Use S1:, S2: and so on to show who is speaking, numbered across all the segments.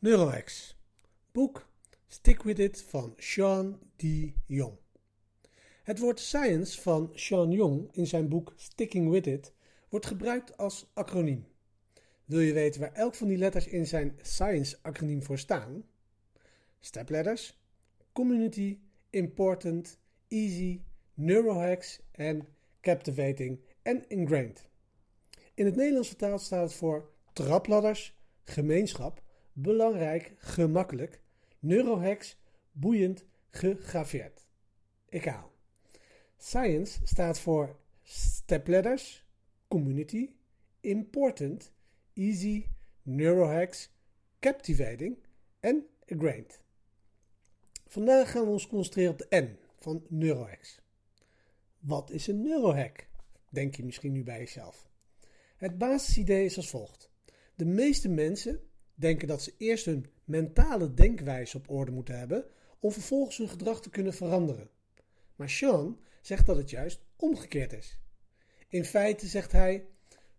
S1: Neurohex. Boek Stick With It van Sean D. Jong. Het woord science van Sean Jong in zijn boek Sticking With It wordt gebruikt als acroniem. Wil je weten waar elk van die letters in zijn science-acroniem voor staan? Stepletters, Community, Important, Easy, Neurohacks en Captivating en Ingrained. In het Nederlands vertaald staat het voor trapladders, gemeenschap, belangrijk, gemakkelijk, neurohacks, boeiend, gegraveerd. Ik haal. Science staat voor stepletters, community, important, easy, neurohacks, captivating en ingrained. Vandaag gaan we ons concentreren op de N van neurohacks. Wat is een neurohack? Denk je misschien nu bij jezelf. Het basisidee is als volgt. De meeste mensen denken dat ze eerst hun mentale denkwijze op orde moeten hebben om vervolgens hun gedrag te kunnen veranderen. Maar Sean zegt dat het juist omgekeerd is. In feite zegt hij: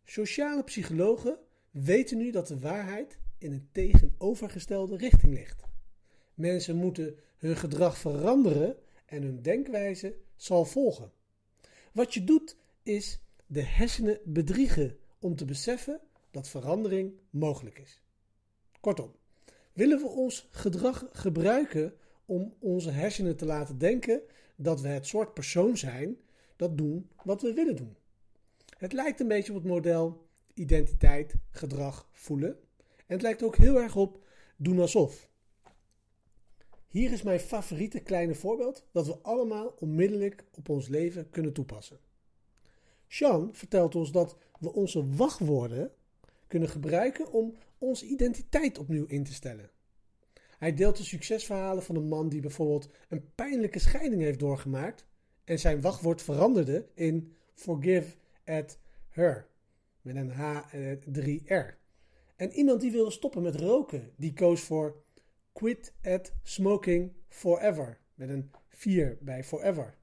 S1: sociale psychologen weten nu dat de waarheid in een tegenovergestelde richting ligt. Mensen moeten hun gedrag veranderen en hun denkwijze zal volgen. Wat je doet is de hersenen bedriegen om te beseffen dat verandering mogelijk is. Kortom, willen we ons gedrag gebruiken om onze hersenen te laten denken dat we het soort persoon zijn dat doen wat we willen doen? Het lijkt een beetje op het model identiteit, gedrag, voelen. En het lijkt ook heel erg op doen alsof. Hier is mijn favoriete kleine voorbeeld dat we allemaal onmiddellijk op ons leven kunnen toepassen. Sean vertelt ons dat we onze wachtwoorden kunnen gebruiken om onze identiteit opnieuw in te stellen. Hij deelt de succesverhalen van een man die bijvoorbeeld een pijnlijke scheiding heeft doorgemaakt en zijn wachtwoord veranderde in forgive at her met een H3R. En iemand die wilde stoppen met roken, die koos voor quit at smoking forever met een 4 bij forever.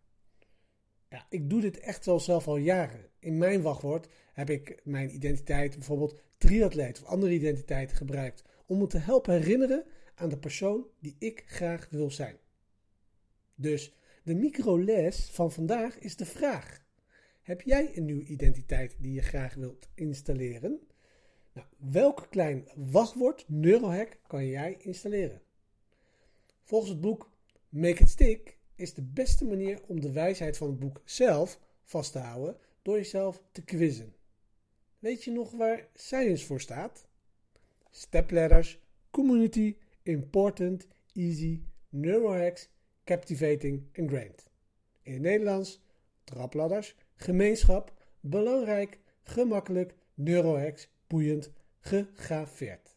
S1: Ja, ik doe dit echt wel zelf al jaren. In mijn wachtwoord heb ik mijn identiteit, bijvoorbeeld triatleet of andere identiteiten gebruikt, om me te helpen herinneren aan de persoon die ik graag wil zijn. Dus de microles van vandaag is de vraag: heb jij een nieuwe identiteit die je graag wilt installeren? Nou, welk klein wachtwoord, neurohack, kan jij installeren? Volgens het boek Make It Stick is de beste manier om de wijsheid van het boek zelf vast te houden door jezelf te quizzen. Weet je nog waar science voor staat? Stepletters, community, important, easy, neurohacks, captivating en grained. In het Nederlands trapladders, gemeenschap, belangrijk, gemakkelijk, neurohacks, boeiend, gegraveerd.